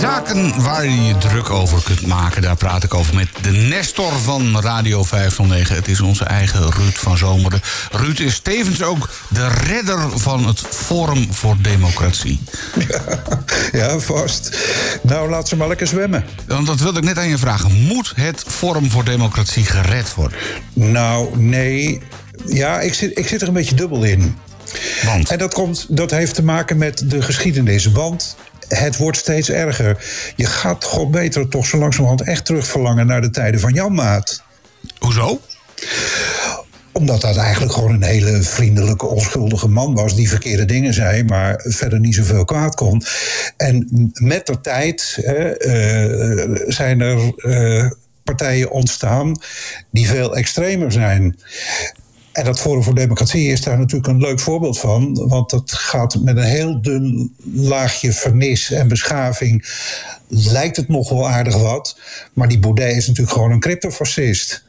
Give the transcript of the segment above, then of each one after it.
Zaken waar je je druk over kunt maken. Daar praat ik over met de Nestor van Radio 509. Het is onze eigen Ruud van Zomeren. Ruud is tevens ook de redder van het Forum voor Democratie. Ja, vast. Nou, laat ze maar lekker zwemmen. Want dat wilde ik net aan je vragen. Moet het Forum voor Democratie gered worden? Nou, nee. Ja, ik zit, ik zit er een beetje dubbel in. Want? En dat, komt, dat heeft te maken met de geschiedenis. Want het wordt steeds erger. Je gaat god beter toch zo langzamerhand echt terugverlangen naar de tijden van Jan Maat. Hoezo? Omdat dat eigenlijk gewoon een hele vriendelijke, onschuldige man was. die verkeerde dingen zei, maar verder niet zoveel kwaad kon. En met de tijd hè, eh, zijn er eh, partijen ontstaan. die veel extremer zijn. En dat Forum voor Democratie is daar natuurlijk een leuk voorbeeld van. Want dat gaat met een heel dun laagje vernis en beschaving. Lijkt het nog wel aardig wat. Maar die Baudet is natuurlijk gewoon een cryptofascist.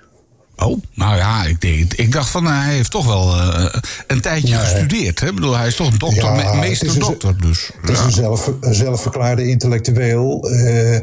Oh, nou ja, ik, denk, ik dacht van hij heeft toch wel eh, een tijdje Ja, gestudeerd. Hè? Ik bedoel, hij is toch een dokter, Ja, me- het is meester een- dokter. Dus, Het is een, zelf, een zelfverklaarde intellectueel. eh,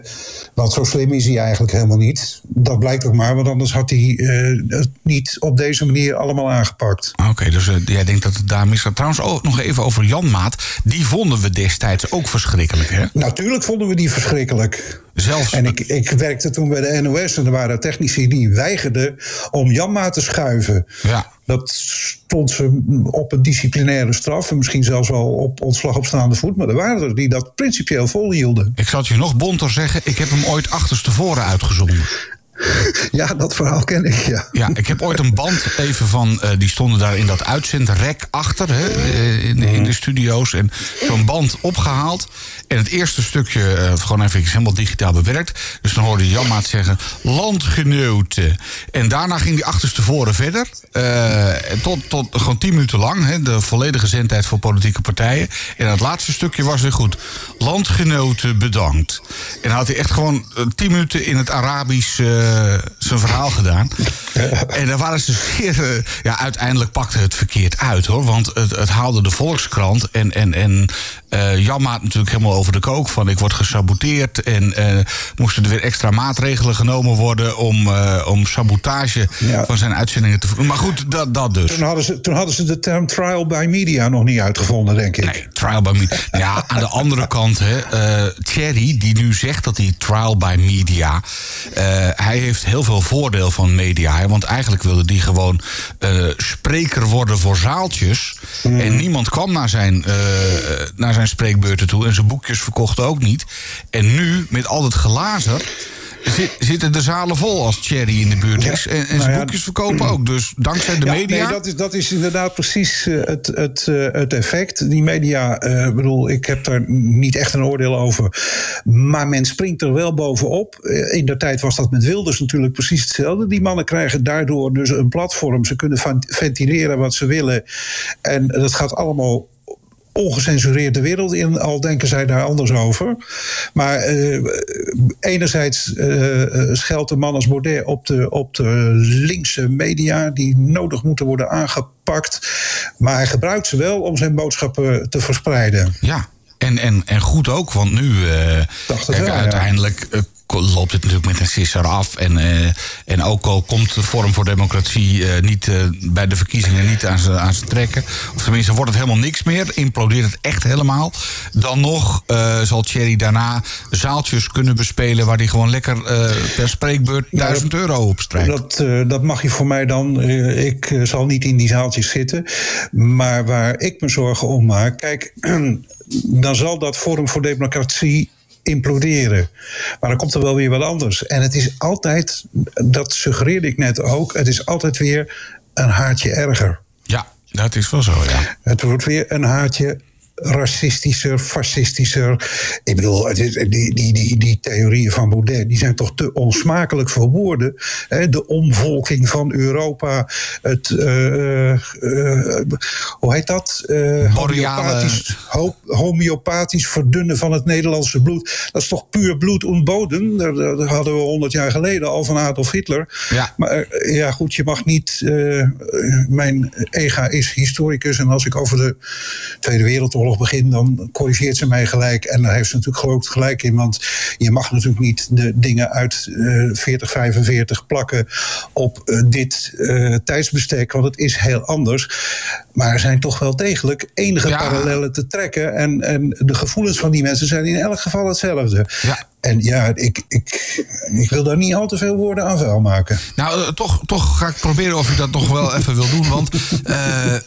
want zo slim is hij eigenlijk helemaal niet. Dat blijkt ook maar, want anders had hij eh, het niet op deze manier allemaal aangepakt. Oké, dus jij denkt dat het daar misgaat. Trouwens, ook nog even over Jan Maat. Die vonden we destijds ook verschrikkelijk, hè? Natuurlijk vonden we die verschrikkelijk. Zelfs, En ik, ik werkte toen bij de NOS en er waren technici die weigerden om Janma te schuiven. ja. Dat stond ze op een disciplinaire straf en misschien zelfs wel op ontslag op staande voet. Maar er waren er die dat principieel volhielden. Ik zal het je nog bonter zeggen. Ik heb hem ooit achterstevoren uitgezonden. Ja, dat verhaal ken ik, ja. Ja, ik heb ooit een band even van... eh, die stonden daar in dat uitzendrek achter, hè, eh, in, de- in de studio's. En zo'n band opgehaald. En het eerste stukje, eh, gewoon even helemaal digitaal bewerkt. Dus dan hoorde Janmaat zeggen, landgenoten. En daarna ging die achterstevoren verder. eh, tot, tot gewoon tien minuten lang. Hè, de volledige zendtijd voor politieke partijen. En het laatste stukje was weer goed. Landgenoten bedankt. En dan had hij echt gewoon eh, tien minuten in het Arabisch eh, zijn verhaal gedaan. En daar waren ze zeer... eh, ja, uiteindelijk pakte het verkeerd uit, hoor. Want het, het haalde de Volkskrant. En, en, en eh Jan maat natuurlijk helemaal over de kook van... ik word gesaboteerd. En eh, moesten er weer extra maatregelen genomen worden... om, eh, om sabotage Ja. van zijn uitzendingen te... voeren. Maar goed, dat, dat dus. Toen hadden, ze, toen hadden ze de term trial by media nog niet uitgevonden, denk ik. Nee, trial by media. Ja, aan de andere kant, hè, eh, Thierry, die nu zegt dat hij trial by media. eh, hij heeft heel veel voordeel van media. Want eigenlijk wilde die gewoon eh, spreker worden voor zaaltjes. En niemand kwam naar zijn, eh, naar zijn spreekbeurten toe. En zijn boekjes verkochten ook niet. En nu, met al het glazer. Zit- zitten de zalen vol als Thierry in de buurt is. En, en nou zijn ja, boekjes verkopen ook. Dus dankzij de Ja, media. Nee, dat is, dat is inderdaad precies eh, het, het, eh, het effect. Die media, ik bedoel, ik heb daar niet echt een oordeel over. Maar men springt er wel bovenop. In de tijd was dat met Wilders natuurlijk precies hetzelfde. Die mannen krijgen daardoor dus een platform. Ze kunnen ventileren wat ze willen. En dat gaat allemaal ongecensureerd de wereld in, al denken zij daar anders over. Maar eh, enerzijds eh, scheldt de man als Baudet op de, op de linkse media... die nodig moeten worden aangepakt. Maar hij gebruikt ze wel om zijn boodschappen te verspreiden. Ja, en, en, en goed ook, want nu... het kijk, wel, uiteindelijk loopt het natuurlijk met een sisser af. En, eh, en ook al komt de Forum voor Democratie eh, niet, eh, bij de verkiezingen niet aan zijn aan trekken... of tenminste wordt het helemaal niks meer, implodeert het echt helemaal... dan nog zal Thierry daarna zaaltjes kunnen bespelen... waar hij gewoon lekker per spreekbeurt Ja, 1000 dat- euro op strijkt. Dat, dat mag je voor mij dan. Ik zal niet in die zaaltjes zitten. Maar waar ik me zorgen om maak. Kijk, dan zal dat Forum voor Democratie imploderen. Maar dan komt er wel weer wat anders. En het is altijd, dat suggereerde ik net ook, het is altijd weer een haartje erger. Ja, dat is wel zo, ja. Het wordt weer een haartje racistischer, fascistischer. Ik bedoel, die, die, die, die theorieën van Baudet... die zijn toch te onsmakelijk voor woorden. Hè? De omvolking van Europa. Het, eh, eh, hoe heet dat? Eh, homeopathisch, ho- homeopathisch verdunnen van het Nederlandse bloed. Dat is toch puur bloed en bodem? Dat, hadden we honderd jaar geleden al van Adolf Hitler. Ja. Maar eh, ja, goed, je mag niet... eh, mijn ega is historicus... en als ik over de Tweede Wereldoorlog oorlog begint, dan corrigeert ze mij gelijk. En daar heeft ze natuurlijk groot gelijk in. Want je mag natuurlijk niet de dingen uit uh, 40, 45 plakken op uh, dit uh, tijdsbestek. Want het is heel anders. Maar er zijn toch wel degelijk enige ja. parallellen te trekken. En, en de gevoelens van die mensen zijn in elk geval hetzelfde. Ja. En ja, ik, ik, ik wil daar niet al te veel woorden aan vuil maken. Nou, toch, toch ga ik proberen of ik dat nog wel even wil doen. Want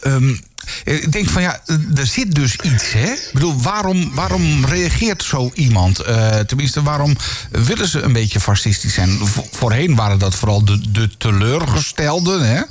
um, ik denk van ja, er zit dus iets. Hè? Ik bedoel, waarom, waarom reageert zo iemand? Uh, tenminste, waarom willen ze een beetje fascistisch zijn? Voorheen waren dat vooral de, de teleurgestelden. Hè?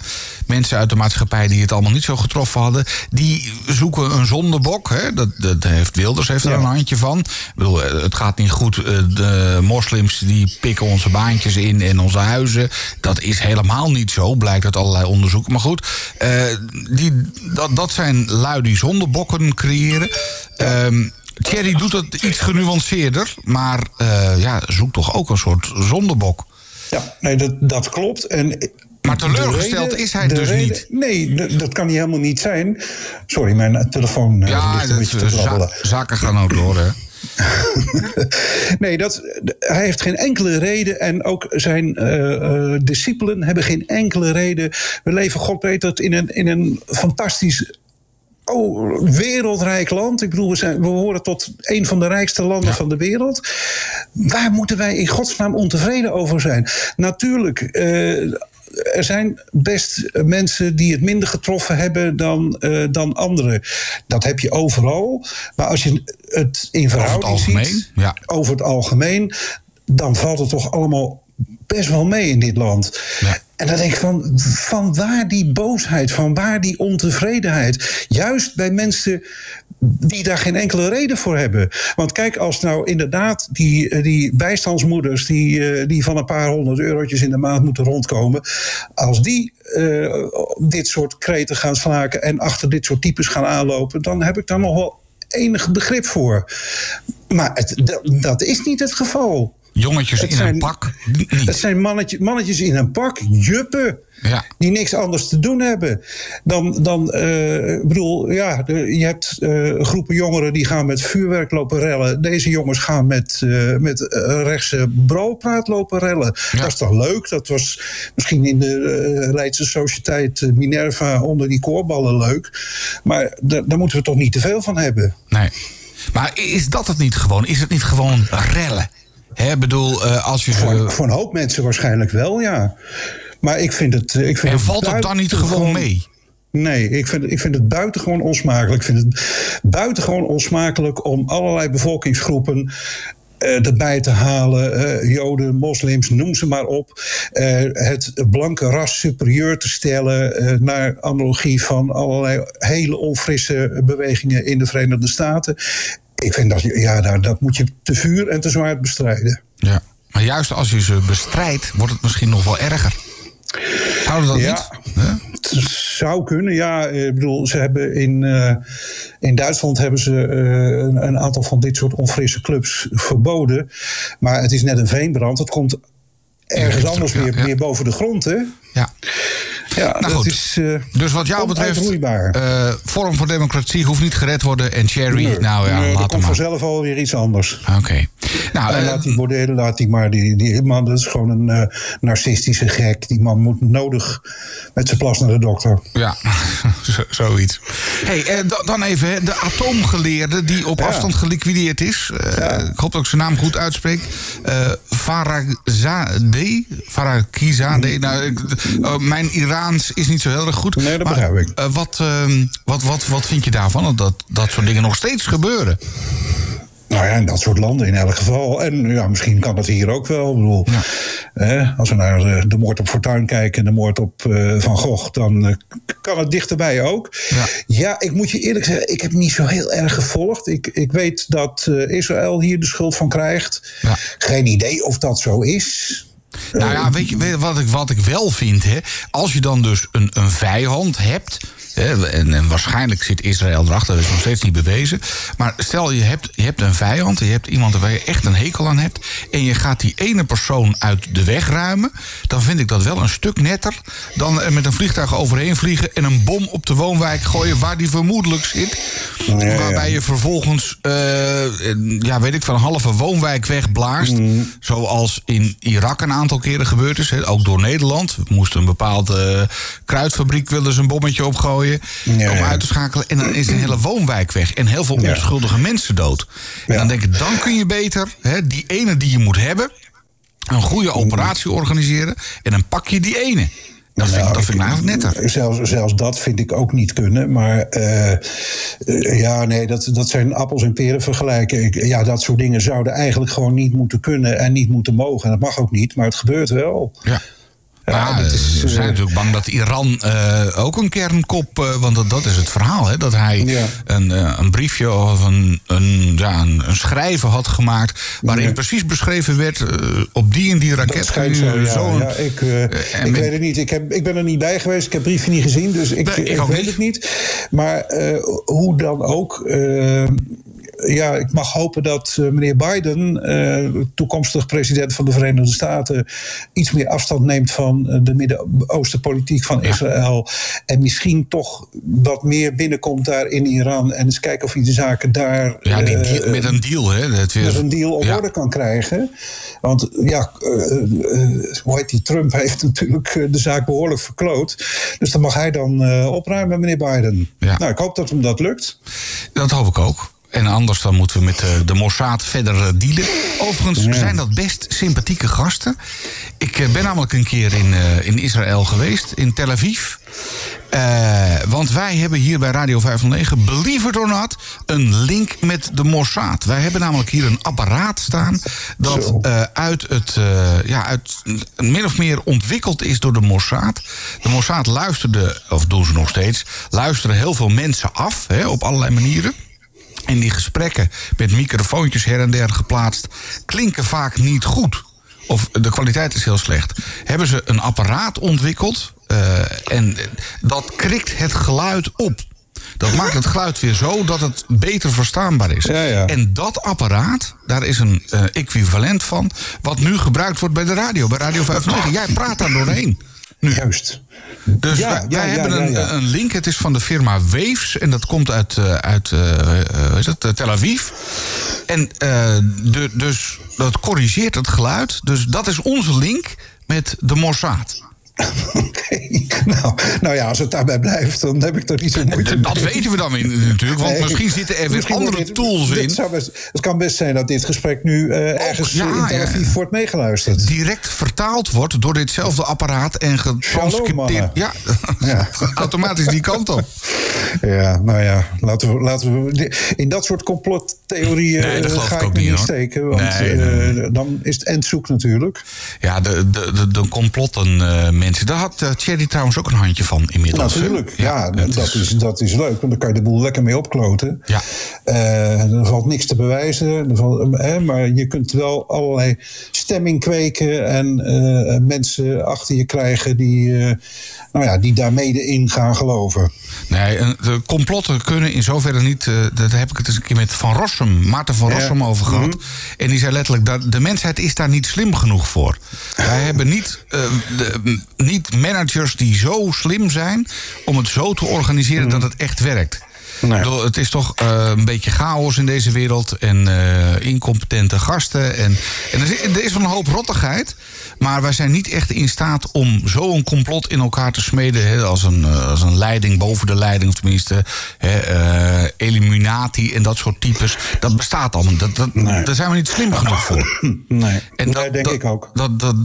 Mensen uit de maatschappij die het allemaal niet zo getroffen hadden. Die zoeken een zondebok. Hè? Dat, dat heeft Wilders heeft er ja. een handje van. Ik bedoel, het gaat niet goed. De moslims die pikken onze baantjes in en onze huizen. Dat is helemaal niet zo, blijkt uit allerlei onderzoeken. Maar goed, uh, die, dat, dat zijn lui die zondebokken creëren. Um, Thierry doet het iets genuanceerder, maar uh, ja, zoekt toch ook een soort zondebok. Ja, nee, dat, dat klopt. En maar teleurgesteld reden, is hij dus reden, niet. Nee, dat kan hij helemaal niet zijn. Sorry, mijn telefoon ja, ligt een beetje te za zaken gaan ook door, hè? nee, dat, hij heeft geen enkele reden. En ook zijn uh, uh, discipelen hebben geen enkele reden. We leven, God weet het, in een, in een fantastisch oh, wereldrijk land. Ik bedoel, we, zijn, we horen tot een van de rijkste landen ja. van de wereld. Waar moeten wij in godsnaam ontevreden over zijn? Natuurlijk. Uh, er zijn best mensen die het minder getroffen hebben dan, uh, dan anderen. Dat heb je overal. Maar als je het in verhouding ziet, ja. over het algemeen, dan valt het toch allemaal best wel mee in dit land. Ja. En dan denk ik van, van waar die boosheid, van waar die ontevredenheid? Juist bij mensen die daar geen enkele reden voor hebben. Want kijk, als nou inderdaad die, die bijstandsmoeders... Die, die van een paar honderd eurotjes in de maand moeten rondkomen... als die uh, dit soort kreten gaan slaken... en achter dit soort types gaan aanlopen... dan heb ik daar nog wel enig begrip voor. Maar het, dat is niet het geval. Jongetjes het in zijn, een pak. Niet. Het zijn mannetje, mannetjes in een pak, juppen. Ja. Die niks anders te doen hebben. Dan, dan uh, bedoel, ja, je hebt uh, groepen jongeren die gaan met vuurwerk lopen rellen. Deze jongens gaan met, uh, met rechtse broodpraat lopen rellen. Ja. Dat is toch leuk? Dat was misschien in de Leidse Sociëteit Minerva onder die koorballen leuk. Maar daar moeten we toch niet te veel van hebben. Nee. Maar is dat het niet gewoon? Is het niet gewoon rellen? Hè, bedoel, uh, als je voor, voor een hoop mensen waarschijnlijk wel, ja. Maar ik vind het. Ik vind en valt het, het dan niet gewoon, gewoon mee? Nee, ik vind, ik vind het buitengewoon onsmakelijk. Ik vind het buitengewoon onsmakelijk om allerlei bevolkingsgroepen uh, erbij te halen. Uh, Joden, moslims, noem ze maar op. Uh, het blanke ras superieur te stellen. naar analogie van allerlei hele onfrisse bewegingen in de Verenigde Staten. Ik vind dat, ja, dat, dat moet je te vuur en te zwaar bestrijden. Ja, maar juist als je ze bestrijdt, wordt het misschien nog wel erger. Zouden dat ja, niet? Het zou kunnen, ja. Ik bedoel, ze hebben in, uh, in Duitsland hebben ze uh, een, een, aantal van dit soort onfrisse clubs verboden. Maar het is net een veenbrand. Het komt ergens anders ja, ja. weer boven de grond, hè? Ja. Ja, nou goed. is uh, dus wat jou betreft, uh, vorm van democratie hoeft niet gered worden. En Cherry, nee, nou ja, nee, laat komt vanzelf alweer iets anders. Oké. Okay. Nou, en uh, laat die bordelen, laat die maar. Die, die man, dat is gewoon een uh, narcistische gek. Die man moet nodig met zijn plas naar de dokter. Ja, zoiets. hey, dan even de atoomgeleerde die op ja. afstand geliquideerd is. Ja. Ik hoop dat ik zijn naam goed uitspreek. Farazadeh. Farakizadeh. Nou, mijn Is niet zo heel erg goed. Nee, dat maar, begrijp ik. Uh, wat, uh, wat, wat, wat vind je daarvan? Dat dat soort dingen nog steeds gebeuren? Nou ja, in dat soort landen in elk geval. En ja, misschien kan dat hier ook wel. Ik bedoel, ja. eh, als we naar de, de, moord op Fortuin kijken en de moord op uh, Van Gogh, dan uh, kan het dichterbij ook. Ja. ja. ik moet je eerlijk zeggen, ik heb niet zo heel erg gevolgd. Ik, ik weet dat Israël hier de schuld van krijgt. Ja. Geen idee of dat zo is. Nou ja, weet je, wat, ik, wat ik wel vind, hè? als je dan dus een, een vijand hebt en, en, waarschijnlijk zit Israël erachter, dat is nog steeds niet bewezen. Maar stel je hebt, je hebt een vijand, je hebt iemand waar je echt een hekel aan hebt. en je gaat die ene persoon uit de weg ruimen. dan vind ik dat wel een stuk netter dan er met een vliegtuig overheen vliegen. en een bom op de woonwijk gooien waar die vermoedelijk zit. waarbij je vervolgens, uh, ja, weet ik, van een halve woonwijk wegblaast. Mm. Zoals in Irak een aantal keren gebeurd is. ook door Nederland. We moesten een bepaalde kruidfabriek willen ze een bommetje opgooien. Om uit te schakelen. En dan is een hele woonwijk weg. En heel veel onschuldige mensen dood. En dan denk ik, dan kun je beter hè, die ene die je moet hebben. een goede operatie organiseren. En dan pak je die ene. Dat vind, nou, dat vind ik eigenlijk netter. Zelfs, zelfs dat vind ik ook niet kunnen. Maar uh, ja, nee, dat, dat zijn appels en peren vergelijken. ja, dat soort dingen zouden eigenlijk gewoon niet moeten kunnen en niet moeten mogen. En dat mag ook niet, maar het gebeurt wel. Ja. Ja, is, we zijn uh, natuurlijk bang dat Iran uh, ook een kernkop... Want dat, dat, is het verhaal, hè, dat hij ja. een, een, briefje of een, een, ja, een, een, schrijven had gemaakt... waarin ja. precies beschreven werd op die en die raket... zo, ja, zo ja, ik, ik weet het niet. Ik, heb, ik ben er niet bij geweest. Ik heb het briefje niet gezien, dus ik, nee, ik, ik weet niet. het niet. Maar hoe dan ook ja, ik mag hopen dat uh, meneer Biden, uh, toekomstig president van de Verenigde Staten, iets meer afstand neemt van uh, de Midden-Oostenpolitiek van. Israël. En misschien toch wat meer binnenkomt daar in Iran. En eens kijken of hij de zaken daar. Ja, die deal, met een deal, hè? Weer... Met een deal op ja. orde kan krijgen. Want ja, hoe heet die? Trump heeft natuurlijk de zaak behoorlijk verkloot. Dus dan mag hij dan opruimen, meneer Biden. Ja. Nou, ik hoop dat hem dat lukt. Dat hoop ik ook. En anders dan moeten we met de, de Mossad verder uh, dealen. Overigens ja. zijn dat best sympathieke gasten. Ik uh, ben namelijk een keer in, in Israël geweest, in Tel Aviv. want wij hebben hier bij Radio 509, believe it or not, een link met de Mossad. Wij hebben namelijk hier een apparaat staan dat uit het, ja, uit, min of meer ontwikkeld is door de Mossad. De Mossad luisterde, of doen ze nog steeds, luisteren heel veel mensen af hè, op allerlei manieren. En die gesprekken met microfoontjes her en der geplaatst klinken vaak niet goed. Of de kwaliteit is heel slecht. Hebben ze een apparaat ontwikkeld uh, en dat krikt het geluid op. Dat maakt het geluid weer zo dat het beter verstaanbaar is. Ja, ja. En dat apparaat, daar is een uh, equivalent van... wat nu gebruikt wordt bij de radio, bij Radio 509. Jij praat daar doorheen. Nu. Juist. Dus ja, wij, ja, wij ja, hebben een, een, link. Het is van de firma Waves. En dat komt uit, uh, uit uh, is het, Tel Aviv. En uh, de, dus dat corrigeert het geluid. Dus dat is onze link met de Mossad. Oké, nou, nou ja, als het daarbij blijft, dan heb ik er niet zo moeite mee. Dat weten we dan natuurlijk, want nee, misschien zitten er weer andere dit, tools dit in. Zou best, het kan best zijn dat dit gesprek nu uh, ergens ja, in Tel Aviv ja. wordt meegeluisterd. Direct vertaald wordt door ditzelfde apparaat en getranscripteerd. Ja, ja. automatisch die kant op. Ja, nou ja, laten we, laten we in dat soort complottheorieën nee, uh, ga ik, ik niet, steken. Want nee, uh, dan is het endzoek natuurlijk. Ja, de, de, de, de complotten mensen. Daar had uh, Thierry trouwens ook een handje van inmiddels. Natuurlijk, ja, ja dat, is, is, dat is leuk. Want dan kan je de boel lekker mee opkloten. Ja. Uh, er valt niks te bewijzen. Er valt, hè, maar je kunt wel allerlei stemming kweken... en uh, mensen achter je krijgen die, nou ja, die daar mede in gaan geloven. Nee, de complotten kunnen in zoverre niet... Uh, dat heb ik het eens een keer met Van Rossum, Maarten van Rossum ja. over gehad. Mm -hmm. En die zei letterlijk, dat de mensheid is daar niet slim genoeg voor. Wij hebben niet, uh, de, niet managers die zo slim zijn... om het zo te organiseren mm -hmm. dat het echt werkt. Nee. Bedoel, het is toch uh, een beetje chaos in deze wereld. En uh, incompetente gasten. En, en er, is, er is wel een hoop rottigheid. Maar wij zijn niet echt in staat om zo'n complot in elkaar te smeden. Hè, als, een, als een leiding boven de leiding. Of tenminste, hè, uh, Illuminati en dat soort types. Dat bestaat allemaal. Dat, dat, nee. Daar zijn we niet slim genoeg voor. Nee, en dat, nee, denk dat, ik ook. Dat, dat,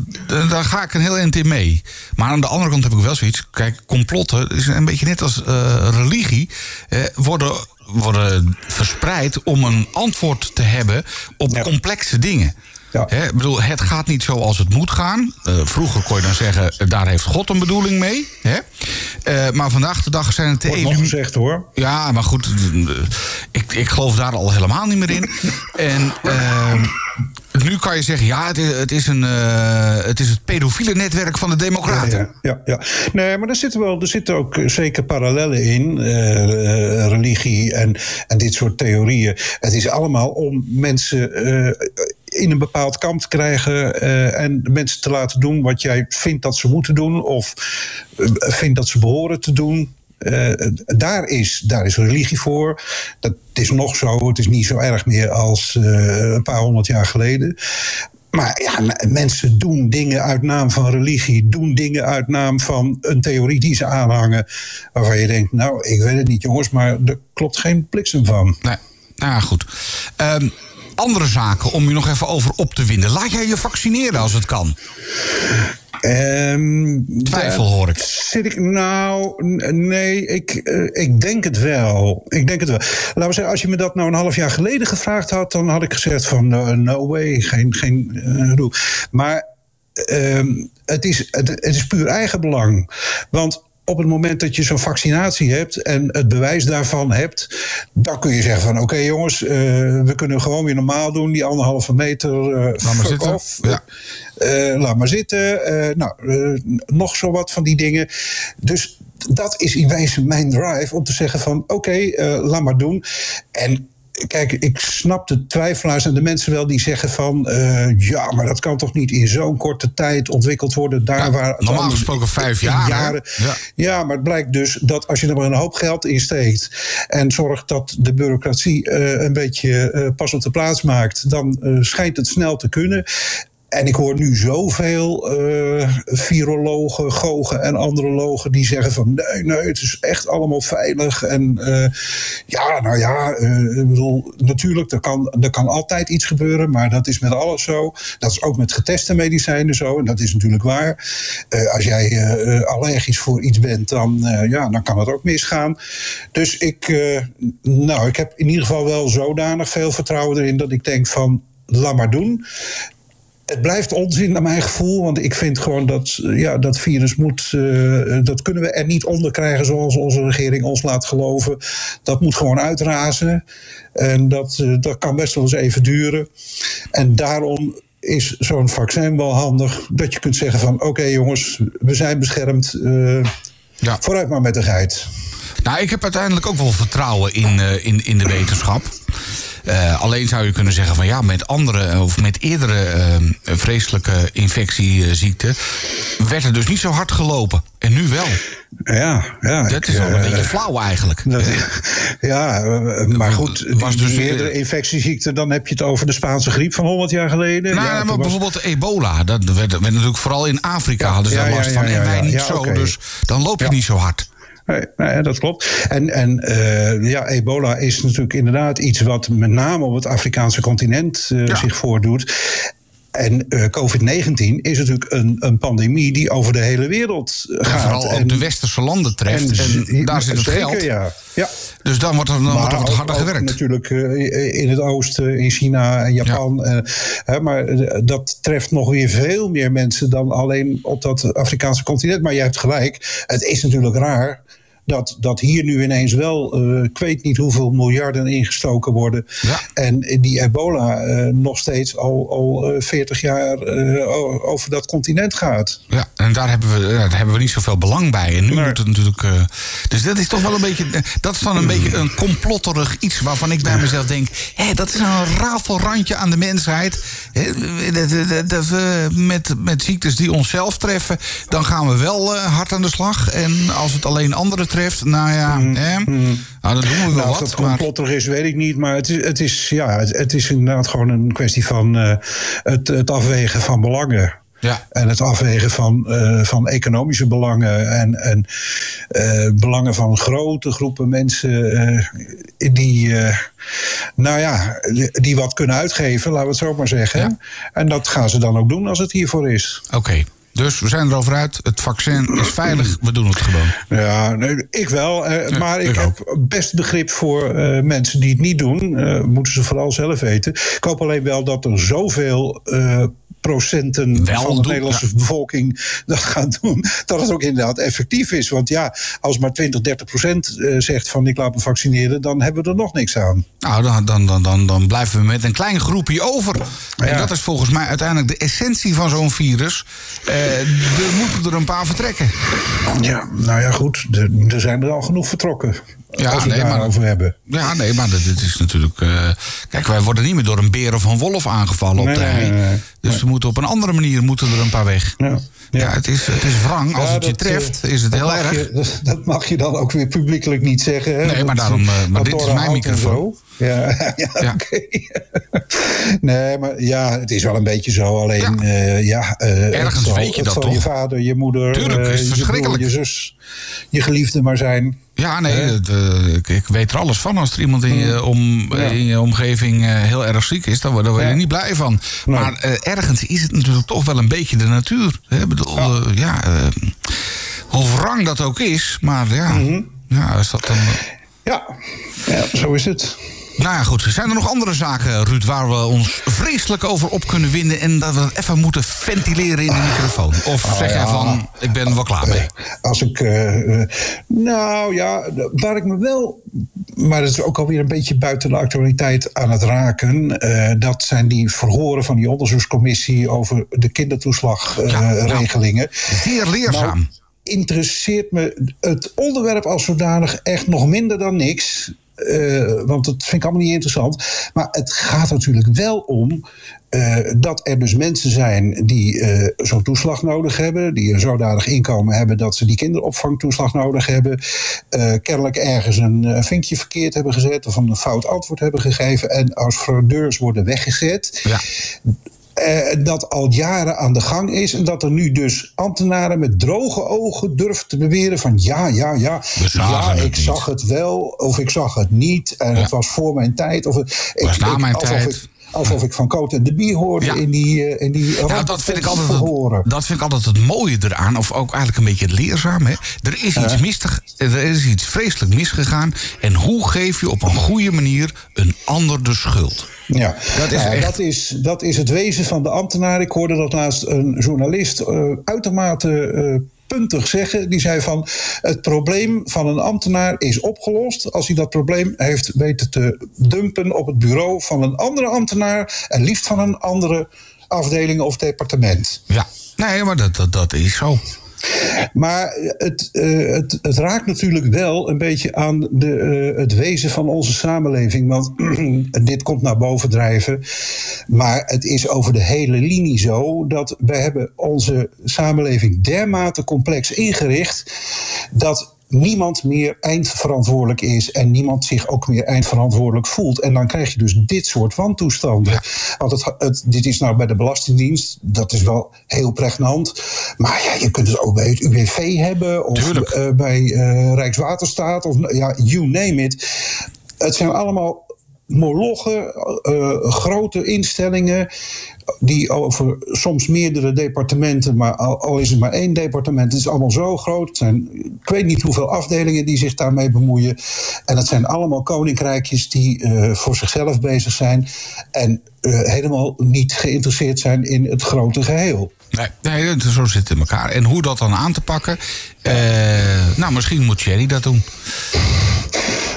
daar ga ik een heel eind in mee. Maar aan de andere kant heb ik wel zoiets. Kijk, complotten is een beetje net als uh, religie. Eh, worden, worden verspreid om een antwoord te hebben op ja. complexe dingen. Ja. He, ik bedoel, het gaat niet zoals het moet gaan. Uh, vroeger kon je dan zeggen, daar heeft God een bedoeling mee. Hè? Uh, maar vandaag de dag zijn het... Wordt nog gezegd hoor. Ja, maar goed, ik, ik geloof daar al helemaal niet meer in. en... Uh, nu kan je zeggen, ja, het is, het een, uh, het, is het pedofiele netwerk van de Democraten. Ja, ja, Nee, maar er zitten, wel, er zitten ook zeker parallellen in. Uh, religie en, en dit soort theorieën. Het is allemaal om mensen in een bepaald kamp te krijgen en mensen te laten doen wat jij vindt dat ze moeten doen of vindt dat ze behoren te doen. Uh, daar, is, daar is religie voor. Dat is nog zo. Het is niet zo erg meer als een paar honderd jaar geleden. Maar ja, mensen doen dingen uit naam van religie, doen dingen uit naam van een theorie die ze aanhangen. Waarvan je denkt, nou, ik weet het niet, jongens, maar er klopt geen bliksem van. Nee, nou ja, goed. Um, andere zaken om je nog even over op te winden. Laat jij je vaccineren als het kan? Um, Twijfel hoor ik. Zit ik nou? Nee, ik, uh, ik denk het wel. Ik denk het wel. Laten we zeggen, als je me dat nou een half jaar geleden gevraagd had, dan had ik gezegd van no, no way, geen, geen uh, Maar um, het, is, het, het is puur eigenbelang. Want op het moment dat je zo'n vaccinatie hebt en het bewijs daarvan hebt, dan kun je zeggen van oké okay, jongens, uh, we kunnen gewoon weer normaal doen, die anderhalve meter uh, laat maar zitten. Off, ja. uh, laat maar zitten. nou, nog zo wat van die dingen. Dus dat is in wezen mijn drive om te zeggen van oké, okay, laat maar doen. En kijk, ik snap de twijfelaars en de mensen wel die zeggen van... Uh, ja, maar dat kan toch niet in zo'n korte tijd ontwikkeld worden... daar ja, waar... Normaal gesproken vijf jaar. Jaren, ja. ja. maar het blijkt dus dat als je er maar een hoop geld in steekt... en zorgt dat de bureaucratie uh, een beetje uh, pas op de plaats maakt... dan schijnt het snel te kunnen. En ik hoor nu zoveel uh, virologen, gogen en andrologen die zeggen van nee, nee, het is echt allemaal veilig. En uh, ja, nou ja, uh, ik bedoel, natuurlijk, er kan, er kan altijd iets gebeuren, maar dat is met alles zo. Dat is ook met geteste medicijnen zo, en dat is natuurlijk waar. als jij allergisch voor iets bent, dan, ja, dan kan het ook misgaan. Dus ik, nou, ik heb in ieder geval wel zodanig veel vertrouwen erin dat ik denk van laat maar doen het blijft onzin naar mijn gevoel. Want ik vind gewoon dat ja, dat virus moet. Uh, dat kunnen we er niet onder krijgen zoals onze regering ons laat geloven. Dat moet gewoon uitrazen. En dat, uh, dat kan best wel eens even duren. En daarom is zo'n vaccin wel handig. Dat je kunt zeggen van oké okay, jongens, we zijn beschermd. Uh, ja. Vooruit maar met de geit. Nou, ik heb uiteindelijk ook wel vertrouwen in, in, in de wetenschap. Uh, alleen zou je kunnen zeggen van ja, met andere of met eerdere uh, vreselijke infectieziekten werd er dus niet zo hard gelopen. En nu wel. Ja, ja. Dat is wel een uh, beetje flauw eigenlijk. Dat, ja, maar goed, was dus, eerdere infectieziekten, dan heb je het over de Spaanse griep van 100 jaar geleden. Nou, ja, maar was... bijvoorbeeld ebola, dat werd, werd, natuurlijk vooral in Afrika ja, hadden ze daar last van en wij niet zo. Okay. Dus dan loop je niet zo hard. Nee, nee, dat klopt. En, en uh, ja, ebola is natuurlijk inderdaad iets wat met name op het Afrikaanse continent uh, ja. zich voordoet. En uh, COVID-19 is natuurlijk een, een pandemie die over de hele wereld gaat. Ja, vooral en, ook de westerse landen treft. En, en daar zit het zeker, geld. Ja. Ja. Dus dan wordt er, dan wordt er wat harder ook, gewerkt. Ook natuurlijk uh, in het oosten, in China en Japan. Ja. Uh, hè, maar dat treft nog weer veel meer mensen dan alleen op dat Afrikaanse continent. Maar je hebt gelijk, het is natuurlijk raar dat, dat hier nu ineens wel, uh, ik weet niet hoeveel miljarden ingestoken worden. Ja. En die ebola uh, nog steeds al, al uh, 40 jaar uh, over dat continent gaat. Ja, en daar hebben we, daar hebben we niet zoveel belang bij. En nu moet het natuurlijk. dus dat is toch wel een beetje. Dat is dan een beetje een complotterig iets waarvan ik bij mezelf denk: hé, dat is een rafelrandje aan de mensheid. Dat we met, met ziektes die onszelf treffen, dan gaan we wel hard aan de slag. En als het alleen anderen betreft, nou ja, mm, hè? Mm. Nou, dan doen we wel nou, wat. Of dat complotterig is, weet ik niet. Maar het is, het is, ja, het, het is inderdaad gewoon een kwestie van uh, het, het afwegen van belangen. Ja. En het afwegen van, uh, van economische belangen en, en uh, belangen van grote groepen mensen uh, die, nou ja, die wat kunnen uitgeven, laten we het zo maar zeggen. Ja. En dat gaan ze dan ook doen als het hiervoor is. Oké. Okay. Dus we zijn erover uit. Het vaccin is veilig. We doen het gewoon. Ja, nee, ik wel. Uh, ja, maar ik, ik heb best begrip voor uh, mensen die het niet doen. Uh, moeten ze vooral zelf weten. Ik hoop alleen wel dat er zoveel procenten van de Nederlandse bevolking dat gaat doen, dat het ook inderdaad effectief is. Want ja, als maar 20, 30 procent eh, zegt van ik laat me vaccineren, dan hebben we er nog niks aan. Nou, dan, dan, dan, dan, dan blijven we met een klein groepje over. En dat is volgens mij uiteindelijk de essentie van zo'n virus. Uh, er moeten er een paar vertrekken. Ja, nou ja, goed. Er zijn er al genoeg vertrokken. Ja, als we nee, maar over hebben. Ja, nee, maar dit is natuurlijk. Uh, kijk, wij worden niet meer door een beer of een wolf aangevallen op de hei. dus we moeten op een andere manier moeten er een paar weg. Ja. Ja, het, is, het is wrang. Als het je treft, is het heel erg. Je, dat mag je dan ook weer publiekelijk niet zeggen. Hè? Nee, maar, daarom, maar dit is mijn microfoon. Ja, ja, ja. oké. nee, maar ja, het is wel een beetje zo. Alleen, ja, uh, ja uh, ergens zal, weet je dat toch? Je vader, je moeder, Tuurlijk, uh, je, broer, je zus, je geliefde maar zijn. Ja, nee, ik, ik, weet er alles van. Als er iemand in je, mm. om, in je omgeving heel erg ziek is, dan, dan word je er niet blij van. Maar ergens is het natuurlijk toch wel een beetje de natuur. Hè? Bedoel, ja, hoe wrang dat ook is, maar ja, mm -hmm. ja is dat dan... Ja, ja, zo is het. Nou ja, goed. Zijn er nog andere zaken, Ruud, waar we ons vreselijk over op kunnen winnen... en dat we even moeten ventileren in de microfoon? Of oh, zeg jij van, ik ben er wel klaar mee? Als ik... Uh, nou ja, waar ik me wel... maar dat is ook alweer een beetje buiten de actualiteit aan het raken... Uh, dat zijn die verhoren van die onderzoekscommissie... over de kindertoeslagregelingen. Uh, ja, Zeer leerzaam. Nou, interesseert me het onderwerp als zodanig echt nog minder dan niks. Uh, want dat vind ik allemaal niet interessant. Maar het gaat natuurlijk wel om uh, dat er dus mensen zijn die uh, zo'n toeslag nodig hebben, die een zodanig inkomen hebben dat ze die kinderopvangtoeslag nodig hebben, kennelijk ergens een vinkje verkeerd hebben gezet of een fout antwoord hebben gegeven en als fraudeurs worden weggezet. Ja. Uh, dat al jaren aan de gang is. En dat er nu dus ambtenaren met droge ogen durven te beweren van ja, ja, ja. Ja, ik zag het wel of ik zag het niet. En het was voor mijn tijd. Of het was ik, na mijn tijd. Ik, Alsof ik van Cote en de Bier hoorde in die, uh, in die nou, dat vind ik altijd het, Dat vind ik altijd het mooie eraan. Of ook eigenlijk een beetje leerzaam. Hè? Er, is iets mistig, er is iets vreselijk misgegaan. En hoe geef je op een goede manier een ander de schuld? Ja, dat is, dat, is, dat is het wezen van de ambtenaar. Ik hoorde dat laatst een journalist uh, uitermate uh, puntig zeggen. Die zei van het probleem van een ambtenaar is opgelost als hij dat probleem heeft weten te dumpen op het bureau van een andere ambtenaar en liefst van een andere afdeling of departement. Ja, nee, maar dat, dat, dat is zo. Maar het, uh, het, het, raakt natuurlijk wel een beetje aan de, uh, het wezen van onze samenleving. Want dit komt naar boven drijven. Maar het is over de hele linie zo dat we hebben onze samenleving dermate complex ingericht. dat niemand meer eindverantwoordelijk is en niemand zich ook meer eindverantwoordelijk voelt. En dan krijg je dus dit soort wantoestanden. Want het, het, dit is nou bij de Belastingdienst, dat is wel heel pregnant. Maar ja, je kunt het ook bij het UWV hebben of uh, bij uh, Rijkswaterstaat of ja, you name it. Het zijn allemaal molochen, uh, grote instellingen die over soms meerdere departementen, maar al, is het maar één departement, het is allemaal zo groot. Het zijn, ik weet niet hoeveel afdelingen die zich daarmee bemoeien. En het zijn allemaal koninkrijkjes die uh, voor zichzelf bezig zijn en uh, helemaal niet geïnteresseerd zijn in het grote geheel. Nee, nee, zo zit het in elkaar. En hoe dat dan aan te pakken, uh, nou, misschien moet Jerry dat doen.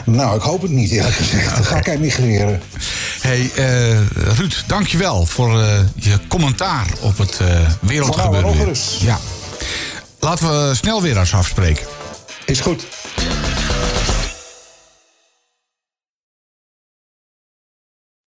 Nou, ik hoop het niet, eerlijk gezegd. Dan ga ik emigreren. hey, uh, Ruud, dankjewel voor uh, je commentaar op het uh, wereldgebeuren. Ja. Laten we snel weer eens afspreken. Is goed.